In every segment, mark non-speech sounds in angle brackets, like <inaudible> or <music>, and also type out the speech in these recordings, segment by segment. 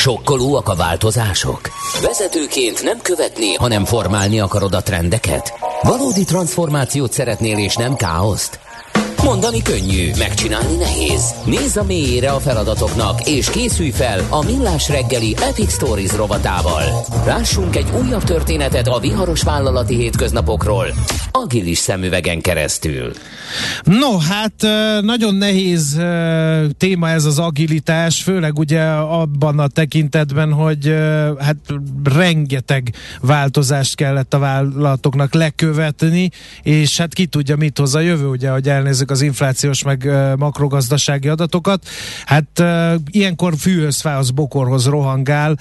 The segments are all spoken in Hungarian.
Sokkolóak a változások? Vezetőként nem követni, hanem formálni akarod a trendeket? Valódi transformációt szeretnél és nem káoszt? Mondani könnyű, megcsinálni nehéz. Nézz a mélyére a feladatoknak, és készülj fel a Millás reggeli Epic Stories rovatával. Lássunk egy újabb történetet a viharos vállalati hétköznapokról, agilis szemüvegen keresztül. No, hát nagyon nehéz téma ez az agilitás, főleg ugye abban a tekintetben, hogy hát rengeteg változást kellett a vállalatoknak lekövetni, és hát ki tudja, mit hoz a jövő, ugye, hogy elnézzük az inflációs meg makrogazdasági adatokat. Hát ilyenkor fűhöz, fához, bokorhoz rohangál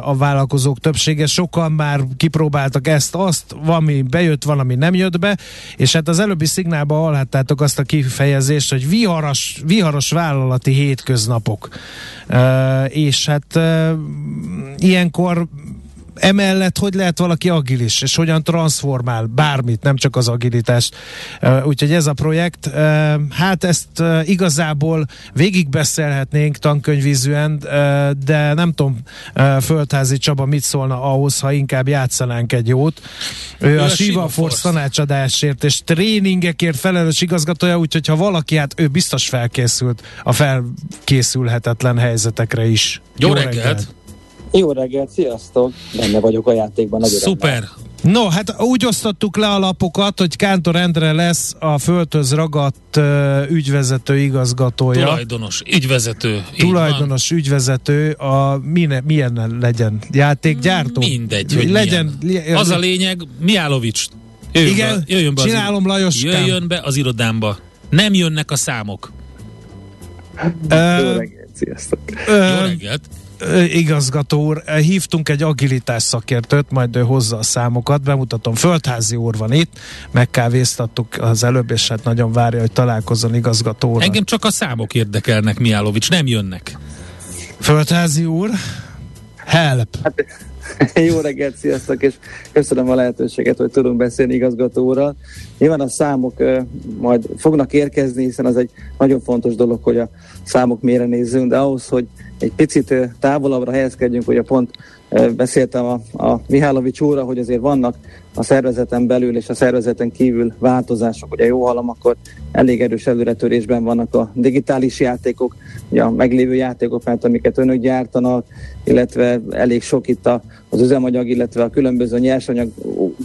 a vállalkozók többsége. Sokan már kipróbáltak ezt, azt, valami bejött, valami nem jött be, és hát az előbbi szignálban hallhattátok azt a kifejezést, hogy viharos, viharos vállalati hétköznapok. És hát ilyenkor emellett hogy lehet valaki agilis, és hogyan transformál bármit, nem csak az agilitást. Úgyhogy ez a projekt, hát ezt igazából végigbeszélhetnénk tankönyvízűen, de nem tudom, Földházi Csaba mit szólna ahhoz, ha inkább játszanánk egy jót. Ő, a, a Siva Force tanácsadásért és tréningekért felelős igazgatója, úgyhogy ha valaki, hát ő biztos felkészült a felkészülhetetlen helyzetekre is. Jó, Jó reggelt! reggelt. Jó reggelt, sziasztok! Benne vagyok a játékban. Nagyon Szuper! No, hát úgy osztottuk le a lapokat, hogy Kántor Endre lesz a földhöz ragadt uh, ügyvezető igazgatója. Tulajdonos, ügyvezető. Tulajdonos, ügyvezető, a milyen, milyen legyen? Játékgyártó? Mindegy, hogy legyen. Milyen. Az a lényeg, Miálovics, jöjjön Igen, be, jöjjön be csinálom Lajos. Jöjjön be az irodámba. Nem jönnek a számok. Jó reggelt, sziasztok! Jó reggelt! Igazgató úr, hívtunk egy agilitás szakértőt, majd ő hozza a számokat, bemutatom, Földházi úr van itt, megkávéztattuk az előbb, és hát nagyon várja, hogy találkozzon igazgató úr. Engem csak a számok érdekelnek, Miálovics, nem jönnek. Földházi úr, help! Hát, <laughs> jó reggelt, sziasztok, és köszönöm a lehetőséget, hogy tudunk beszélni igazgató úrral. Nyilván a számok majd fognak érkezni, hiszen az egy nagyon fontos dolog, hogy a számok mére nézzünk, de ahhoz, hogy egy picit távolabbra helyezkedjünk, ugye pont beszéltem a, a Mihálovics úrra, hogy azért vannak a szervezeten belül és a szervezeten kívül változások. Ugye jó hallom, akkor elég erős előretörésben vannak a digitális játékok, ugye a meglévő játékok, mert amiket önök gyártanak, illetve elég sok itt a, az üzemanyag, illetve a különböző nyersanyag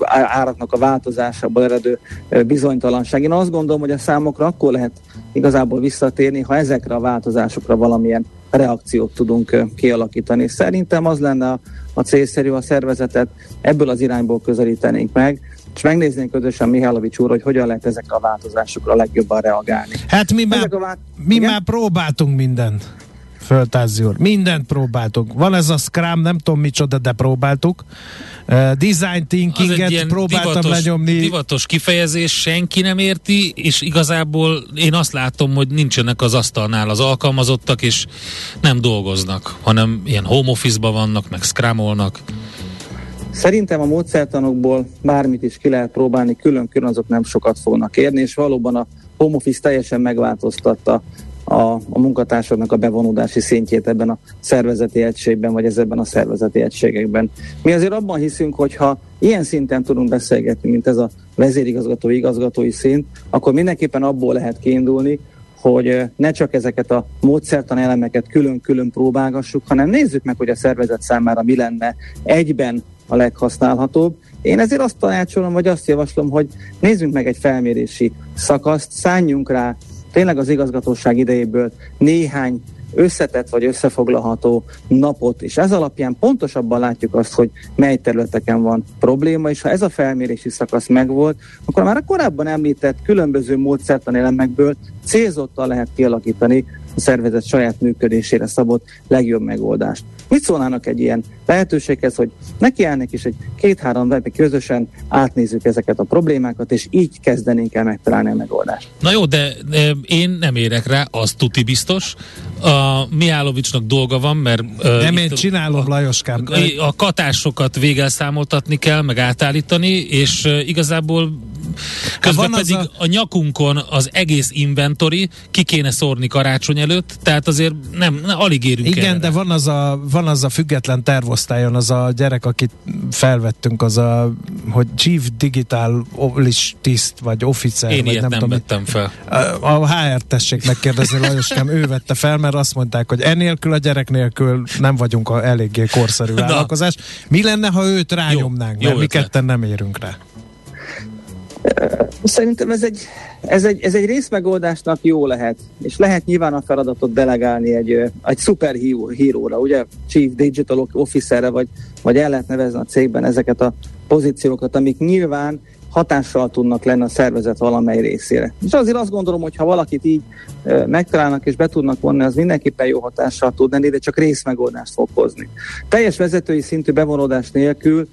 áraknak a változásából eredő bizonytalanság. Én azt gondolom, hogy a számokra akkor lehet igazából visszatérni, ha ezekre a változásokra valamilyen reakciót tudunk kialakítani. Szerintem az lenne a, a célszerű a szervezetet, ebből az irányból közelítenénk meg, és megnéznénk közösen Mihálovics úr, hogy hogyan lehet ezekre a változásokra legjobban reagálni. Hát mi, már, vá- mi már próbáltunk mindent. Föltázi úr. Mindent próbáltuk. Van ez a Scrum, nem tudom micsoda, de próbáltuk. Uh, design thinkinget próbáltam divatos, lenyomni. Divatos kifejezés, senki nem érti, és igazából én azt látom, hogy nincsenek az asztalnál az alkalmazottak, és nem dolgoznak, hanem ilyen home office-ba vannak, meg scrumolnak. Szerintem a módszertanokból bármit is ki lehet próbálni, külön-külön azok nem sokat fognak érni, és valóban a home office teljesen megváltoztatta a, a munkatársaknak a bevonódási szintjét ebben a szervezeti egységben, vagy ezekben a szervezeti egységekben. Mi azért abban hiszünk, hogy ha ilyen szinten tudunk beszélgetni, mint ez a vezérigazgatói igazgatói szint, akkor mindenképpen abból lehet kiindulni, hogy ne csak ezeket a módszertan elemeket külön-külön próbálgassuk, hanem nézzük meg, hogy a szervezet számára mi lenne egyben a leghasználhatóbb. Én ezért azt tanácsolom, vagy azt javaslom, hogy nézzünk meg egy felmérési szakaszt, szálljunk rá tényleg az igazgatóság idejéből néhány összetett vagy összefoglalható napot, és ez alapján pontosabban látjuk azt, hogy mely területeken van probléma, és ha ez a felmérési szakasz megvolt, akkor már a korábban említett különböző módszertan elemekből célzottan lehet kialakítani a szervezet saját működésére szabott legjobb megoldást. Mit szólnának egy ilyen lehetőséghez, hogy nekiállnék is egy két-három webbe közösen átnézzük ezeket a problémákat, és így kezdenénk el megtalálni a megoldást. Na jó, de, én nem érek rá, az tuti biztos. A Miálovicsnak dolga van, mert... Uh, nem én csinálom, a, Lajoskám. A, a katásokat végelszámoltatni kell, meg átállítani, és uh, igazából Közben pedig a... a nyakunkon az egész inventory ki kéne szórni karácsony előtt, tehát azért nem, nem alig érünk Igen, erre. de van az, a, van az a független tervosztályon, az a gyerek, akit felvettünk, az a, hogy Chief Digital tiszt, vagy officer, Én vagy ilyet nem, nem tudom. vettem fel. A HR tessék megkérdezni, Lajoskám, ő vette fel, mert azt mondták, hogy enélkül a gyerek nélkül nem vagyunk a eléggé korszerű vállalkozás. Mi lenne, ha őt rányomnánk, jó mert mi ketten nem érünk rá? Szerintem ez egy, ez egy, ez egy részmegoldásnak jó lehet, és lehet nyilván a feladatot delegálni egy, egy szuperhíróra, ugye Chief Digital Officerre, vagy, vagy el lehet nevezni a cégben ezeket a pozíciókat, amik nyilván hatással tudnak lenni a szervezet valamely részére. És azért azt gondolom, hogy ha valakit így ö, megtalálnak és be tudnak vonni, az mindenképpen jó hatással tud lenni, de csak részmegoldást fog hozni. Teljes vezetői szintű bevonódás nélkül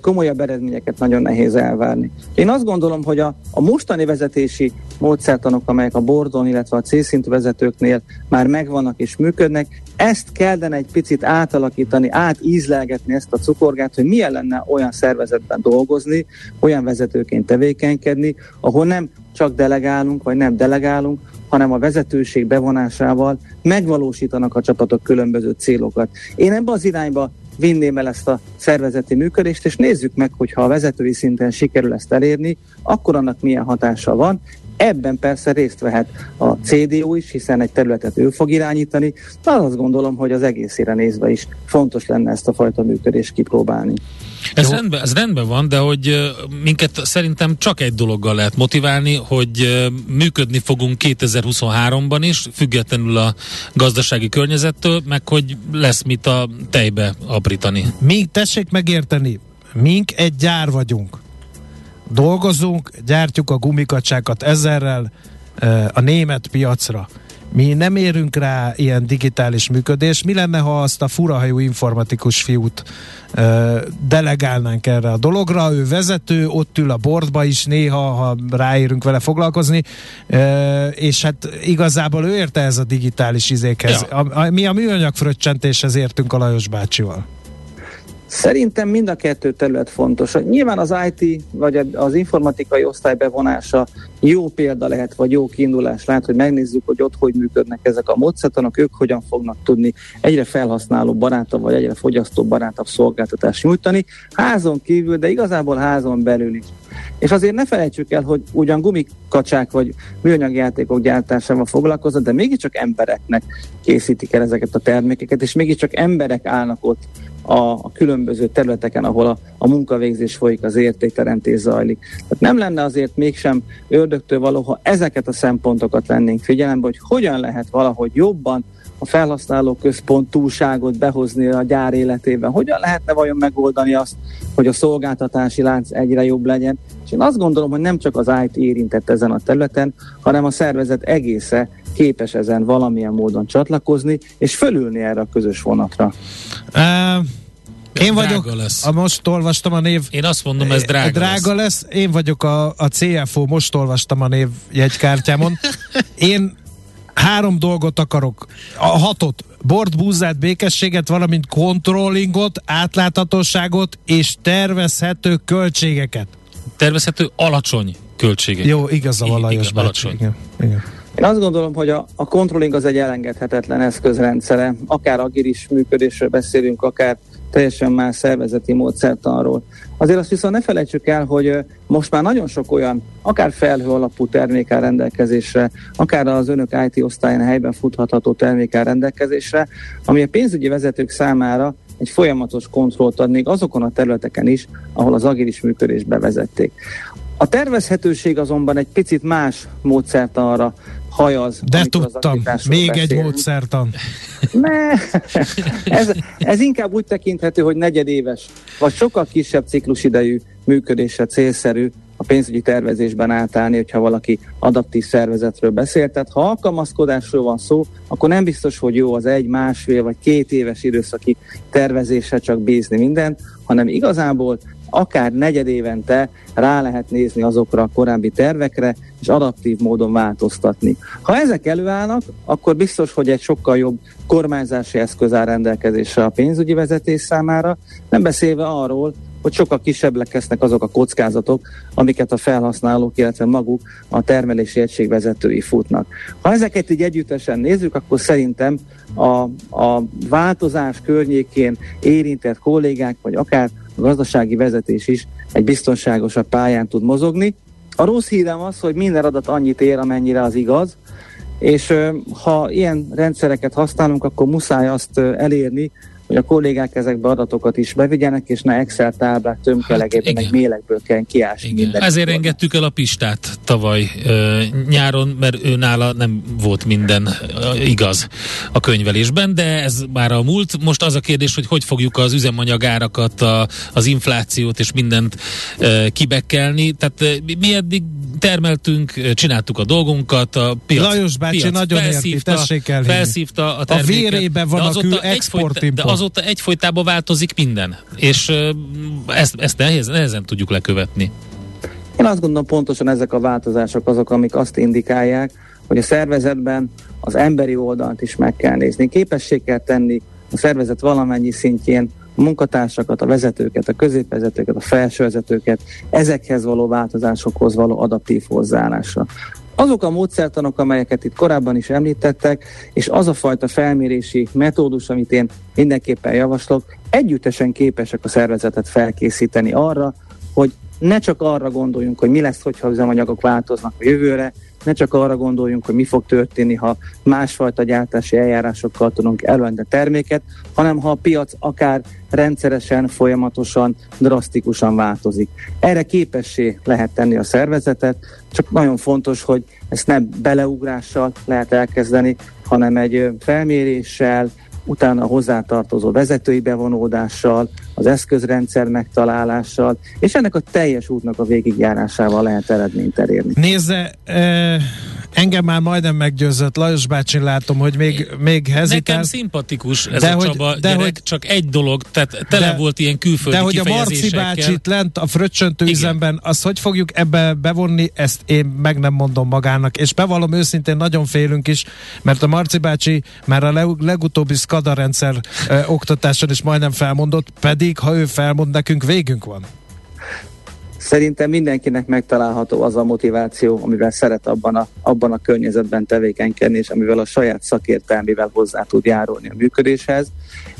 komolyabb eredményeket nagyon nehéz elvárni. Én azt gondolom, hogy a, a mostani vezetési módszertanok, amelyek a bordon, illetve a C-szintű vezetőknél már megvannak és működnek, ezt kellene egy picit átalakítani, átízlelgetni ezt a cukorgát, hogy milyen lenne olyan szervezetben dolgozni, olyan vezetőként tevékenykedni, ahol nem csak delegálunk, vagy nem delegálunk, hanem a vezetőség bevonásával megvalósítanak a csapatok különböző célokat. Én ebbe az irányba vinném el ezt a szervezeti működést, és nézzük meg, hogy ha a vezetői szinten sikerül ezt elérni, akkor annak milyen hatása van. Ebben persze részt vehet a CDU is, hiszen egy területet ő fog irányítani, de azt gondolom, hogy az egészére nézve is fontos lenne ezt a fajta működést kipróbálni. Ez rendben, ez rendben van, de hogy minket szerintem csak egy dologgal lehet motiválni, hogy működni fogunk 2023-ban is, függetlenül a gazdasági környezettől, meg hogy lesz mit a tejbe aprítani. Mink, tessék megérteni, mink egy gyár vagyunk. Dolgozunk, gyártjuk a gumikacsákat ezerrel a német piacra. Mi nem érünk rá ilyen digitális működés. Mi lenne, ha azt a furahajú informatikus fiút ö, delegálnánk erre a dologra? Ő vezető, ott ül a bordba is néha, ha ráérünk vele foglalkozni, ö, és hát igazából ő érte ez a digitális izékhez. Ja. A, a, mi a műanyag fröccsentéshez értünk a Lajos bácsival. Szerintem mind a kettő terület fontos. Nyilván az IT vagy az informatikai osztály bevonása jó példa lehet, vagy jó kiindulás lehet, hogy megnézzük, hogy ott hogy működnek ezek a módszertanok, ők hogyan fognak tudni egyre felhasználó barátabb, vagy egyre fogyasztó barátabb szolgáltatást nyújtani, házon kívül, de igazából házon belül is. És azért ne felejtsük el, hogy ugyan gumikacsák vagy műanyag játékok gyártásával foglalkoznak, de mégiscsak embereknek készítik el ezeket a termékeket, és mégiscsak emberek állnak ott a, a különböző területeken, ahol a, a munkavégzés folyik, az értékteremtés zajlik. Tehát nem lenne azért mégsem ördögtől való, ha ezeket a szempontokat vennénk figyelembe, hogy hogyan lehet valahogy jobban a felhasználó központúságot behozni a gyár életében. Hogyan lehetne vajon megoldani azt, hogy a szolgáltatási lánc egyre jobb legyen? És én azt gondolom, hogy nem csak az IT érintett ezen a területen, hanem a szervezet egésze képes ezen valamilyen módon csatlakozni, és fölülni erre a közös vonatra. Uh, én Drága vagyok, lesz. a most olvastam a név Én azt mondom, ez drága, drága lesz. lesz. Én vagyok a, a CFO, most olvastam a név jegykártyámon. <laughs> Én három dolgot akarok. A hatot. Bort, búzát, békességet, valamint controllingot, átláthatóságot és tervezhető költségeket. Tervezhető alacsony költségek. Jó, igaza van Igen, Lajos alacsony. Igen, igen. Én azt gondolom, hogy a, a controlling az egy elengedhetetlen eszközrendszere. Akár agilis működésről beszélünk, akár teljesen más szervezeti módszertanról. Azért azt viszont ne felejtsük el, hogy most már nagyon sok olyan, akár felhő alapú termék áll rendelkezésre, akár az önök IT osztályán helyben futhatható termék áll rendelkezésre, ami a pénzügyi vezetők számára egy folyamatos kontrollt ad még azokon a területeken is, ahol az agilis működést bevezették. A tervezhetőség azonban egy picit más módszertanra hajaz. De amikor az tudtam, aktivitásról még egy beszélünk. módszertan. Ne. <laughs> ez, ez inkább úgy tekinthető, hogy negyedéves, vagy sokkal kisebb ciklusidejű működésre célszerű a pénzügyi tervezésben átállni, hogyha valaki adaptív szervezetről beszél. Tehát ha alkalmazkodásról van szó, akkor nem biztos, hogy jó az egy, másfél vagy két éves időszaki tervezésre csak bízni mindent, hanem igazából akár negyedévente rá lehet nézni azokra a korábbi tervekre, és adaptív módon változtatni. Ha ezek előállnak, akkor biztos, hogy egy sokkal jobb kormányzási eszköz áll rendelkezésre a pénzügyi vezetés számára, nem beszélve arról, hogy sokkal kisebbek lesznek azok a kockázatok, amiket a felhasználók, illetve maguk a termelési egység vezetői futnak. Ha ezeket így együttesen nézzük, akkor szerintem a, a változás környékén érintett kollégák, vagy akár a gazdasági vezetés is egy biztonságosabb pályán tud mozogni. A rossz hírem az, hogy minden adat annyit ér, amennyire az igaz, és ha ilyen rendszereket használunk, akkor muszáj azt elérni, hogy a kollégák ezekbe adatokat is bevigyenek, és ne Excel táblák tömkelegében, hát, meg mélekből kell kiásni minden. Ezért engedtük el a Pistát tavaly ö, nyáron, mert ő nála nem volt minden ö, igaz a könyvelésben, de ez már a múlt. Most az a kérdés, hogy hogy fogjuk az üzemanyagárakat, a, az inflációt és mindent ö, kibekkelni. Tehát ö, mi eddig termeltünk, csináltuk a dolgunkat, a piac, Lajos bácsi piac nagyon érti, tessék elhinni. Felszívta a terméket. A vérében van a kül export De azóta egyfolytában változik minden, és ezt, ezt nehéz, nehezen tudjuk lekövetni. Én azt gondolom pontosan ezek a változások azok, amik azt indikálják, hogy a szervezetben az emberi oldalt is meg kell nézni. Képesség kell tenni a szervezet valamennyi szintjén a munkatársakat, a vezetőket, a középvezetőket, a felsővezetőket, ezekhez való változásokhoz való adaptív hozzáállásra. Azok a módszertanok, amelyeket itt korábban is említettek, és az a fajta felmérési metódus, amit én mindenképpen javaslok, együttesen képesek a szervezetet felkészíteni arra, hogy ne csak arra gondoljunk, hogy mi lesz, hogyha üzemanyagok változnak a jövőre, ne csak arra gondoljunk, hogy mi fog történni, ha másfajta gyártási eljárásokkal tudunk előadni a terméket, hanem ha a piac akár rendszeresen, folyamatosan, drasztikusan változik. Erre képessé lehet tenni a szervezetet, csak nagyon fontos, hogy ezt nem beleugrással lehet elkezdeni, hanem egy felméréssel, utána hozzátartozó vezetői bevonódással, az eszközrendszer megtalálással, és ennek a teljes útnak a végigjárásával lehet eredményt elérni. Nézze, eh, engem már majdnem meggyőzött, Lajos bácsi látom, hogy még, még hezitál. Nekem szimpatikus ez de a hogy, Csaba de gyerek, hogy, csak egy dolog, tehát tele de, volt ilyen külföldi De hogy a Marci bácsit lent a fröccsöntő üzemben, azt hogy fogjuk ebbe bevonni, ezt én meg nem mondom magának, és bevallom őszintén nagyon félünk is, mert a Marci bácsi már a legutóbbi SCADA rendszer ö, oktatáson is majdnem felmondott, pedig ha ő felmond, nekünk végünk van. Szerintem mindenkinek megtalálható az a motiváció, amivel szeret abban a, abban a környezetben tevékenykedni, és amivel a saját szakértelmével hozzá tud járulni a működéshez.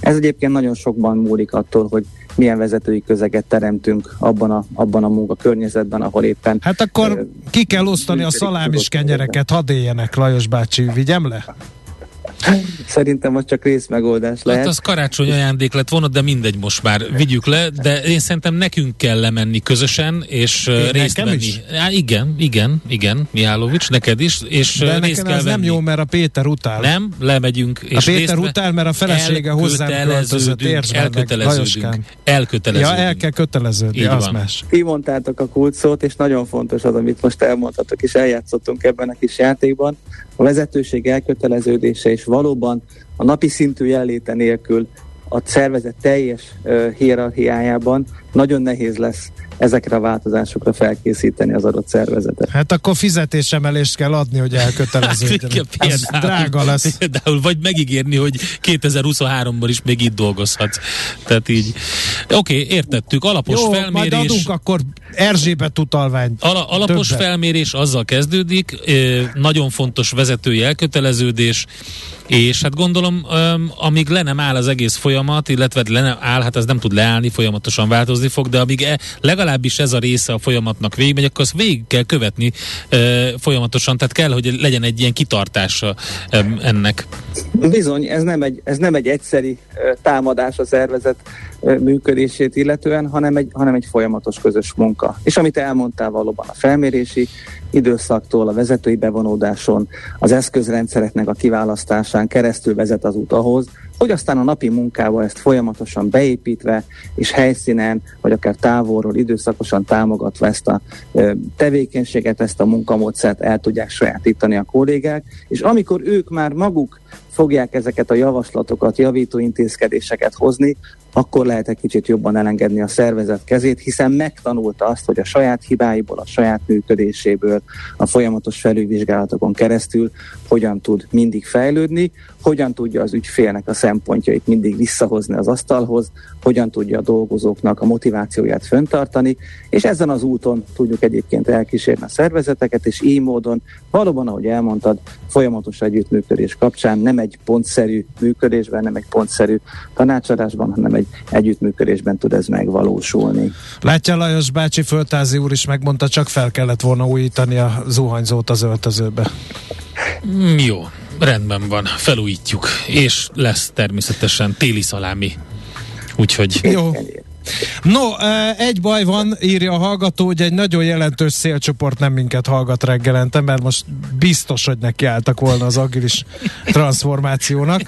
Ez egyébként nagyon sokban múlik attól, hogy milyen vezetői közeget teremtünk abban a, abban a munka környezetben, ahol éppen... Hát akkor ki kell osztani a szalámis kenyereket, hadd éljenek, Lajos bácsi, vigyem le? Szerintem az csak részmegoldás lehet. Hát az karácsony ajándék lett volna, de mindegy most már, vigyük le, de én szerintem nekünk kell lemenni közösen, és én részt venni. Is? Há, igen, igen, igen, Mihálovics, neked is, és de részt kell ez venni. nem jó, mert a Péter utál. Nem, lemegyünk. És a Péter utál, mert a felesége hozzám költözött, értsd elköteleződünk. Elköteleződünk. Ja, el kell köteleződni, Így az van. más. Kimondtátok a kulcsszót, és nagyon fontos az, amit most elmondhatok, és eljátszottunk ebben a kis játékban. A vezetőség elköteleződése és valóban a napi szintű jelenléte nélkül a szervezet teljes hierarchiájában nagyon nehéz lesz ezekre a változásokra felkészíteni az adott szervezetet. Hát akkor fizetésemelést kell adni, hogy elköteleződjön. Hát, drága lesz. Például, vagy megígérni, hogy 2023-ban is még itt dolgozhatsz. Tehát így. Oké, okay, értettük. Alapos Jó, felmérés. majd adunk akkor Erzsébet utalványt. Ala, alapos Többet. felmérés azzal kezdődik, nagyon fontos vezetői elköteleződés, és hát gondolom, amíg le nem áll az egész folyamat, illetve le nem áll, hát ez nem tud leállni, folyamatosan változni fog, de amíg e, legalábbis ez a része a folyamatnak végigmegy, akkor azt végig kell követni e, folyamatosan, tehát kell, hogy legyen egy ilyen kitartása e, ennek. Bizony, ez nem egy, ez nem egy egyszeri támadás a szervezet működését illetően, hanem egy, hanem egy folyamatos közös munka. És amit elmondtál valóban a felmérési időszaktól, a vezetői bevonódáson, az eszközrendszereknek a kiválasztásán keresztül vezet az út ahhoz, hogy aztán a napi munkával ezt folyamatosan beépítve, és helyszínen, vagy akár távolról időszakosan támogatva ezt a tevékenységet, ezt a munkamódszert el tudják sajátítani a kollégák, és amikor ők már maguk fogják ezeket a javaslatokat, javító intézkedéseket hozni, akkor lehet egy kicsit jobban elengedni a szervezet kezét, hiszen megtanulta azt, hogy a saját hibáiból, a saját működéséből, a folyamatos felülvizsgálatokon keresztül hogyan tud mindig fejlődni, hogyan tudja az ügyfélnek a szempontjait mindig visszahozni az asztalhoz, hogyan tudja a dolgozóknak a motivációját föntartani, és ezen az úton tudjuk egyébként elkísérni a szervezeteket, és így módon valóban, ahogy elmondtad, folyamatos együttműködés kapcsán nem egy pontszerű működésben, nem egy pontszerű tanácsadásban, hanem egy együttműködésben tud ez megvalósulni. Látja Lajos bácsi Föltázi úr is megmondta, csak fel kellett volna újítani a zuhanyzót az öltözőbe. Jó, rendben van, felújítjuk, és lesz természetesen téli szalámi. Úgyhogy... Jó. No, egy baj van, írja a hallgató, hogy egy nagyon jelentős szélcsoport nem minket hallgat reggelente, mert most biztos, hogy nekiálltak volna az agilis transformációnak.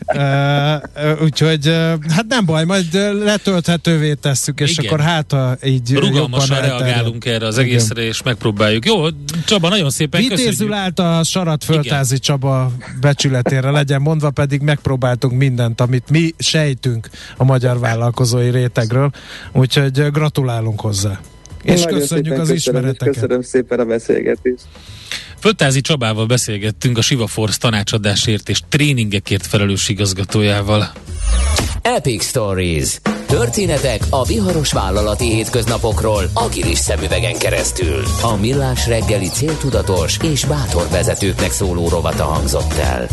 Úgyhogy hát nem baj, majd letölthetővé tesszük, és Igen. akkor hát, ha így Rugalmasan reagálunk erre az egészre, és megpróbáljuk. Jó, Csaba, nagyon szépen Vitézül köszönjük. állt a Sarat Föltázi Igen. Csaba becsületére legyen mondva, pedig megpróbáltunk mindent, amit mi sejtünk a magyar vállalkozói rétegről. Úgyhogy gratulálunk hozzá. És Nagyon köszönjük az ismereteket. Köszönöm szépen a beszélgetést. Föltázi Csabával beszélgettünk a Siva Force tanácsadásért és tréningekért felelős igazgatójával. Epic Stories. Történetek a viharos vállalati hétköznapokról agilis szemüvegen keresztül. A millás reggeli céltudatos és bátor vezetőknek szóló rovata hangzott el.